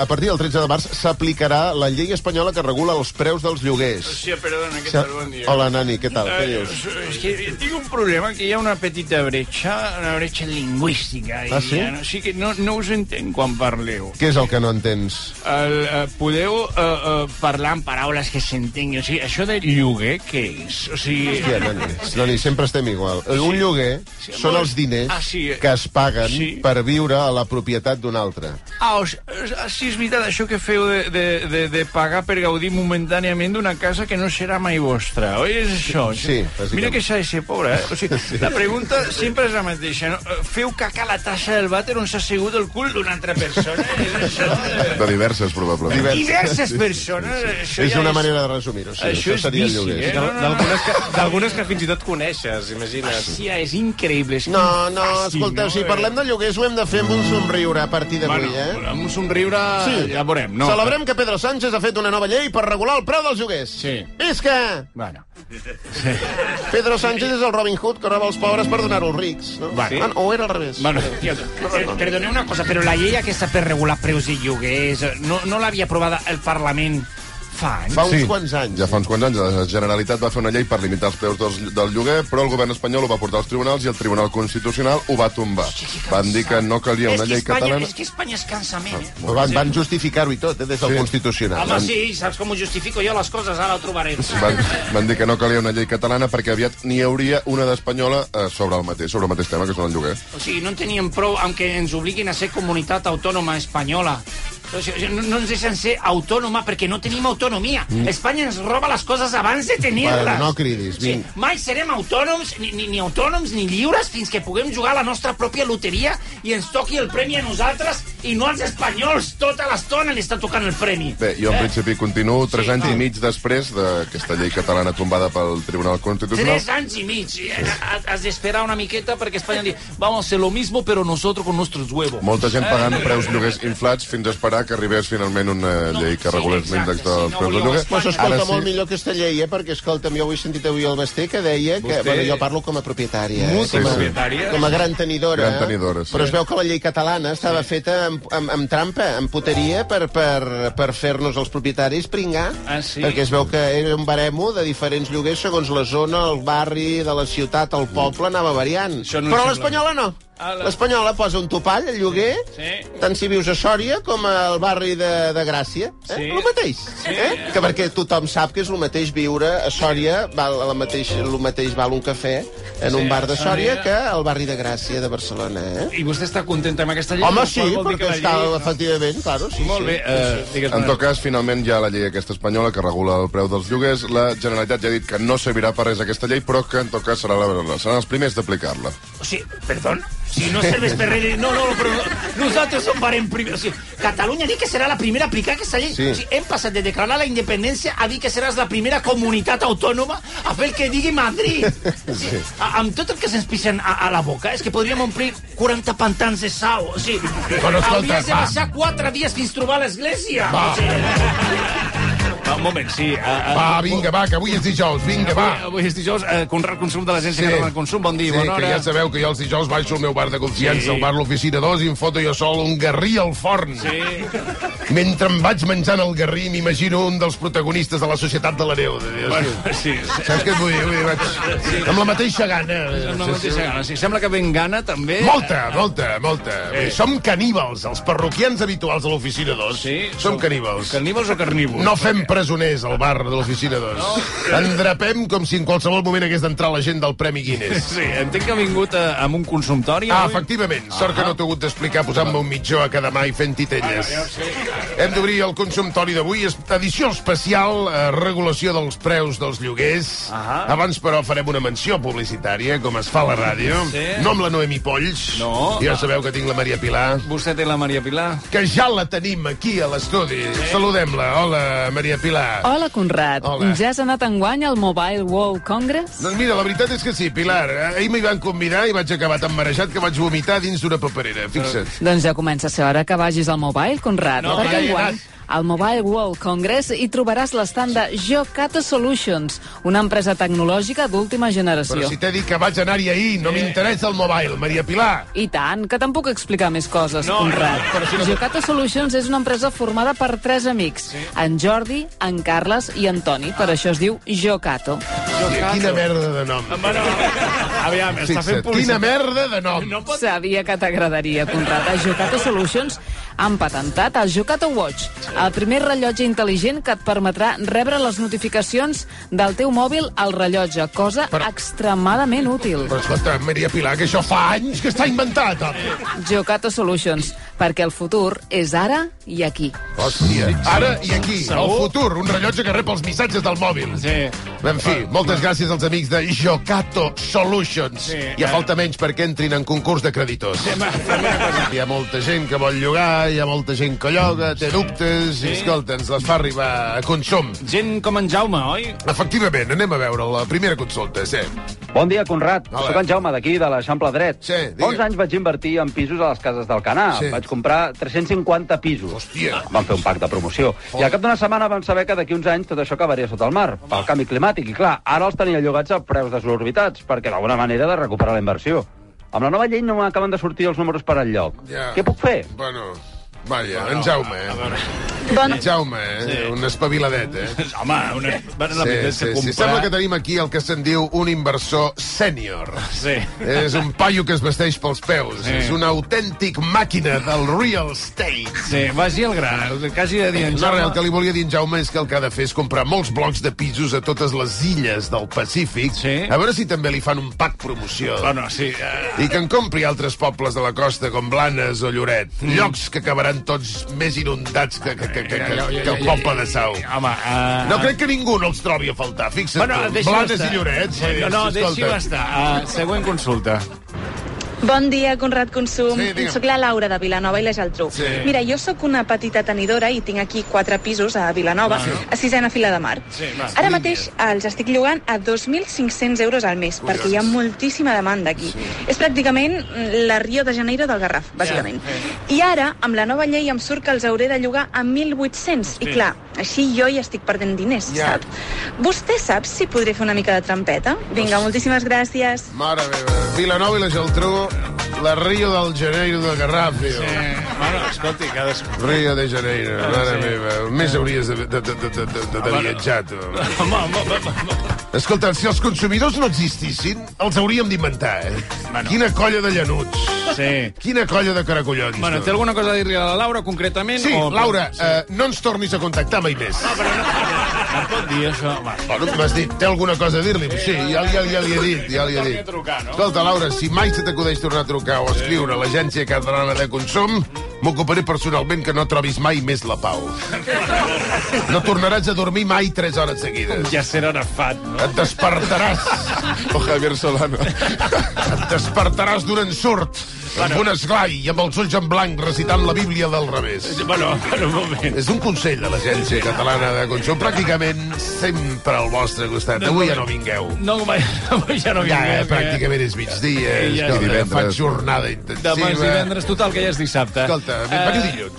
a partir del 13 de març s'aplicarà la llei espanyola que regula els preus dels lloguers. Hòstia, perdona, què tal? Bon dia. Hola, Nani, què tal? Què Eh, dius? és que tinc un problema, que hi ha una petita bretxa, una bretxa lingüística. Ah, sí? diria, No? Sí que no, no us entenc quan parleu. Què és el que no entens? El, eh, podeu eh, eh, parlar en paraules que s'entenguin? O sigui, això de lloguer, què és? O sigui... Hòstia, Nani, Nani, sempre estem igual. Un lloguer Sí, són molt- els diners Ah, sí. que es paguen Sí. per viure a la propietat d'un altre. Ah, o, sigui, sí, és veritat, això que feu de, de, de, de pagar per gaudir momentàniament d'una casa que no serà mai vostra, oi? És això? Sí, bàsicament. Mira que s'ha de ser pobre, eh? O sigui, la pregunta sempre és la mateixa, no? Eh, Feu caca a la tassa del vàter on s'ha assegut el cul d'una altra persona? És això? eh? De diverses, probablement. Divers- Diverses persones. Això És ja una manera de resumir-ho, sí. Això és seria el vici, lloguer. eh? No, no, no. D'algunes que, d'algunes que fins i tot coneixes, imagina't. Hòstia, és increïble. És No, no, fàcil, escolteu, no? si parlem de lloguers ho hem de fer amb un somriure a partir d'avui, Bueno, eh? amb un somriure Sí. ja veurem, no? Celebrem que Pedro Sánchez ha fet una nova llei per regular el preu dels lloguers. Sí. Visca! Bueno, Pedro Sánchez és el Robin Hood que roba els pobres per donar-ho als rics. No? Vale. Ah, o era al revés. bueno, per, perdoneu una cosa, però la llei aquesta per regular preus de lloguers no, no l'havia aprovada el Parlament fa anys? Fa uns Sí. quants anys. Ja fa uns quants anys la Generalitat va fer una llei per limitar els preus del, del lloguer, però el govern espanyol ho va portar als tribunals i el Tribunal Constitucional ho va tombar. Van dir que no calia una és llei Espanya, catalana... És que Espanya és cansament, eh? Però Van, van justificar-ho i tot, eh, des del Sí. Constitucional. Home, sí, saps com ho justifico jo les coses? Ara ho trobarem. Van, van dir que no calia una llei catalana perquè aviat n'hi hauria una d'espanyola eh, sobre el mateix, sobre el mateix tema, que són el lloguer. O sigui, no en teníem prou amb que ens obliguin a ser comunitat autònoma espanyola. No, no ens deixen ser autònoma perquè no tenim autonomia. Mm. Espanya ens roba les coses abans de tenir-les. Vale, no cridis, Sí, mai serem autònoms, ni, ni, ni autònoms ni lliures, fins que puguem jugar a la nostra pròpia loteria i ens toqui el premi a nosaltres i no als espanyols. Tota l'estona li està tocant el premi. Bé, jo en principi continuo tres Sí. anys i mig després d'aquesta llei catalana tombada pel Tribunal Constitucional. Tres anys i mig. Eh, ha- Has d'esperar una miqueta perquè Espanya diu vamos a hacer lo mismo, pero nosotros con nuestros huevos. Molta gent Eh? pagant preus lloguers inflats fins a esperar que arribés finalment una No, llei que sí, regulés l'índex sí, dels no preus del volíeu lloguer. Espanya. Pues escolta, Ara molt millor aquesta llei, eh? perquè, escolta'm, jo ho he sentit avui al Basté, que deia que... Vostè- Bueno, jo parlo com a propietària, eh? Com, a, propietària? com a gran tenidora. Gran tenidora, sí. Però es veu que la llei catalana estava feta amb, amb, amb trampa, amb puteria, per, per, per fer-nos els propietaris pringar. Ah, sí? Perquè es veu que era un baremo de diferents lloguers segons la zona, el barri, de la ciutat, el poble, anava variant. No Però l'espanyola no. La- L'espanyola posa un topall, el lloguer, Sí. tant si vius a Sòria com al barri de, de Gràcia. Eh? Sí. El mateix. Eh? Que perquè tothom sap que és el mateix viure a Sòria, val, la mateix, el mateix val un cafè en un Sí, bar de Sòria que al barri de Gràcia de Barcelona. Eh? I vostè està content amb aquesta llei? Home, sí, perquè la està, llei- efectivament, claro, sí, Molt sí. bé, eh, digues En tot cas, finalment hi ha la llei aquesta espanyola que regula el preu dels lloguers. La Generalitat ja ha dit que no servirà per res aquesta llei, però que en tot cas serà la, seran els primers d'aplicar-la. O sigui, perdón, si no serveix per res... No, no, però no, nosaltres som farem primer... O sigui, Catalunya diu que serà la primera a aplicar aquesta llei. Sí. O sigui, hem passat de declarar la independència a dir que seràs la primera comunitat autònoma a fer el que digui Madrid. O sigui, a, amb tot el que se'ns pixen a, a la boca, és que podríem omplir 40 pantans de sau. O sigui, hauries de baixar 4 dies fins trobar l'església. O sigui, Va, un moment, sí. Uh, uh, Va, vinga, va, que avui és dijous, vinga, va. Avui, avui és dijous, eh, Conrad Consum de l'Agència Sí. Catalana del Consum. Bon dia, Sí, bona que hora. ja sabeu que jo els dijous baixo al meu bar de confiança, Sí. al bar L'Oficina 2, i em foto jo sol un garrí al forn. Sí. Mentre em vaig menjant el garrí, m'imagino un dels protagonistes de la Societat de la Neu. Bueno, sí, sí. Saps què et vull dir? Vull dir vaig... Amb la mateixa gana. Amb la mateixa gana. Sí, sembla que ben gana, també. Molta, molta, molta. Dir, Som caníbals, els parroquians habituals de l'Oficina 2. Sí? Som caníbals. Caníbals o carnívors? No fem presoners al bar de l'Oficina 2. Endrapem com si en qualsevol moment hagués d'entrar la gent del Premi Guinness. Sí, entenc que ha vingut a, amb un consumptori. Ah, avui. efectivament. Sort que no t'he hagut d'explicar posant-me un mitjó a cada mà i fent titelles. Hem d'obrir el consumptori d'avui. Edició especial, eh, regulació dels preus dels lloguers. Ahà. Abans, però, farem una menció publicitària, com es fa a la ràdio. Sí. No amb la Noemi Polls. No. Ja sabeu que tinc la Maria Pilar. Vostè té la Maria Pilar? Que ja la tenim aquí a l'estudi. Saludem-la. Hola, Maria Pilar. Hola, Conrad. Hola. Ja has anat enguany al Mobile World Congress? Doncs mira, la veritat és que sí, Pilar. Ahir m'hi van convidar i vaig acabar tan marejat que vaig vomitar dins d'una paperera. Fixa't. Doncs ja comença a ser hora que vagis al Mobile, Conrad, No, perquè enguany anat. Al Mobile World Congress hi trobaràs l'estand de Jocato Solutions, una empresa tecnològica d'última generació. Però si t'he dit que vaig anar-hi ahir, no m'interessa el mobile, Maria Pilar. I tant, que te'n puc explicar més coses, no, Conrad. No, si no... Jocato Solutions és una empresa formada per tres amics, sí. en Jordi, en Carles i en Toni. Per això es diu Jocato. Hòstia, quina merda de nom. Bueno, aviam, està fent Fixa't, publicitat. quina merda de nom. No pot... Sabia que t'agradaria, Conrad. A Jocato Solutions han patentat el Jocato Watch, el primer rellotge intel·ligent que et permetrà rebre les notificacions del teu mòbil al rellotge, cosa Però- extremadament útil. Però escolta, Maria Pilar, que això fa anys que està inventat. home. Jocato Solutions, perquè el futur és ara i aquí. Hòstia, ara i aquí, el futur, un rellotge que rep els missatges del mòbil. Sí. En fi, moltes gràcies als amics de Jocato Solutions. Sí, Ja eh. falta menys perquè entrin en concurs de creditors. Hi ha molta gent que vol llogar, hi ha molta gent que lloga, té dubtes, i escolta, ens les fa arribar a consum. Gent com en Jaume, oi? Efectivament, anem a veure la primera consulta, sí. Bon dia, Conrad. Hola. Soc en Jaume, d'aquí, de l'Eixample Dret. Sí, digue. uns anys vaig invertir en pisos a les cases del Canà. Sí. Vaig comprar 350 pisos. Hòstia. Vam fer un pack de promoció. I al cap d'una setmana vam saber que d'aquí uns anys tot això acabaria sota el mar, pel canvi climàtic. I clar, ara els tenia llogats a preus desorbitats, perquè d'alguna manera de recuperar la inversió. Amb la nova llei no m'acaben de sortir els números per enlloc. Ja. Què puc fer? Bueno, vaja, en Jaume, eh? Bon... Jaume, eh? Sí. Un espaviladet, eh? Home, una... Bueno, la veritat és que comprar... Sembla que tenim aquí el que se'n diu un inversor sènior. Sí. És un paio que es vesteix pels peus. Sí. És un autèntic màquina del real estate. Sí, vagi al gra, hagi de dir en No, Jaume... res, el que li volia dir en Jaume és que el que ha de fer és comprar molts blocs de pisos a totes les illes del Pacífic. Sí. A veure si també li fan un pack promoció. Bueno, sí, eh, I que en compri altres pobles de la costa, com Blanes o Lloret. Mm. Llocs que acabaran tots més inundats que, que, que, que, que, que el poble de Sau. home... Uh... No crec que ningú no els trobi a faltar, fixa't Bueno, tu. Blanes i Lloret. Sí, no, no, deixi-ho estar. Uh, següent consulta. Bon dia, Conrad Consum. Sí, digue'm. Soc la Laura de Vilanova i la Geltrú. Sí. Mira, jo sóc una petita tenidora i tinc aquí quatre pisos a Vilanova, a sisena fila de mar. Sí. Ara mateix els estic llogant a 2.500 euros al mes, perquè hi ha moltíssima demanda aquí. És pràcticament la Rio de Janeiro del Garraf, bàsicament. I ara, amb la nova llei, em surt que els hauré de llogar a 1.800. I clar, així jo hi estic perdent diners, Ja. sap? Vostè sap si podré fer una mica de trampeta? Vinga, moltíssimes gràcies. Mare meva, Vilanova i la Geltrú, la Rio del Janeiro de Garrafio. Sí. Bueno, escolti, cadascú... Rio de Janeiro, mare sí. meva. Més hauries de, de, de, de, de, de, de viatjar, tu. Home, home, home, home. Escolta, si els consumidors no existissin, els hauríem d'inventar, eh? Bueno. Quina colla de llanuts. Sí. Quina colla de caracollons. Bueno, tu. té alguna cosa a dir-li a la Laura, concretament? Sí, o... Laura, eh, no ens tornis a contactar mai més. No pot dir això. Va. Bueno, m'has dit, té alguna cosa a dir-li? Sí, ja, ja, ja li he dit, ja li he dit. trucar, no? Escolta, Laura, si mai se t'acudeix tornar a trucar o escriure a l'Agència Catalana de Consum, m'ocuparé personalment que no trobis mai més la pau. No tornaràs a dormir mai 3 hores seguides. Ja serà Arafat, no? Et despertaràs, O Javier Solano. et despertaràs d'un ensurt, amb un esglai i amb els ulls en blanc recitant la Bíblia del revés. Bueno, bueno, un moment. És un consell de l'Agència Catalana de Consum, pràcticament sempre al vostre costat. Avui ja no vingueu. No, avui ja no Ja, vinguem, eh, pràcticament és migdia, ja escolta, divendres. faig jornada Demà és intensiva. divendres, total, que ja és dissabte. Escolta, Eh, veniu dilluns.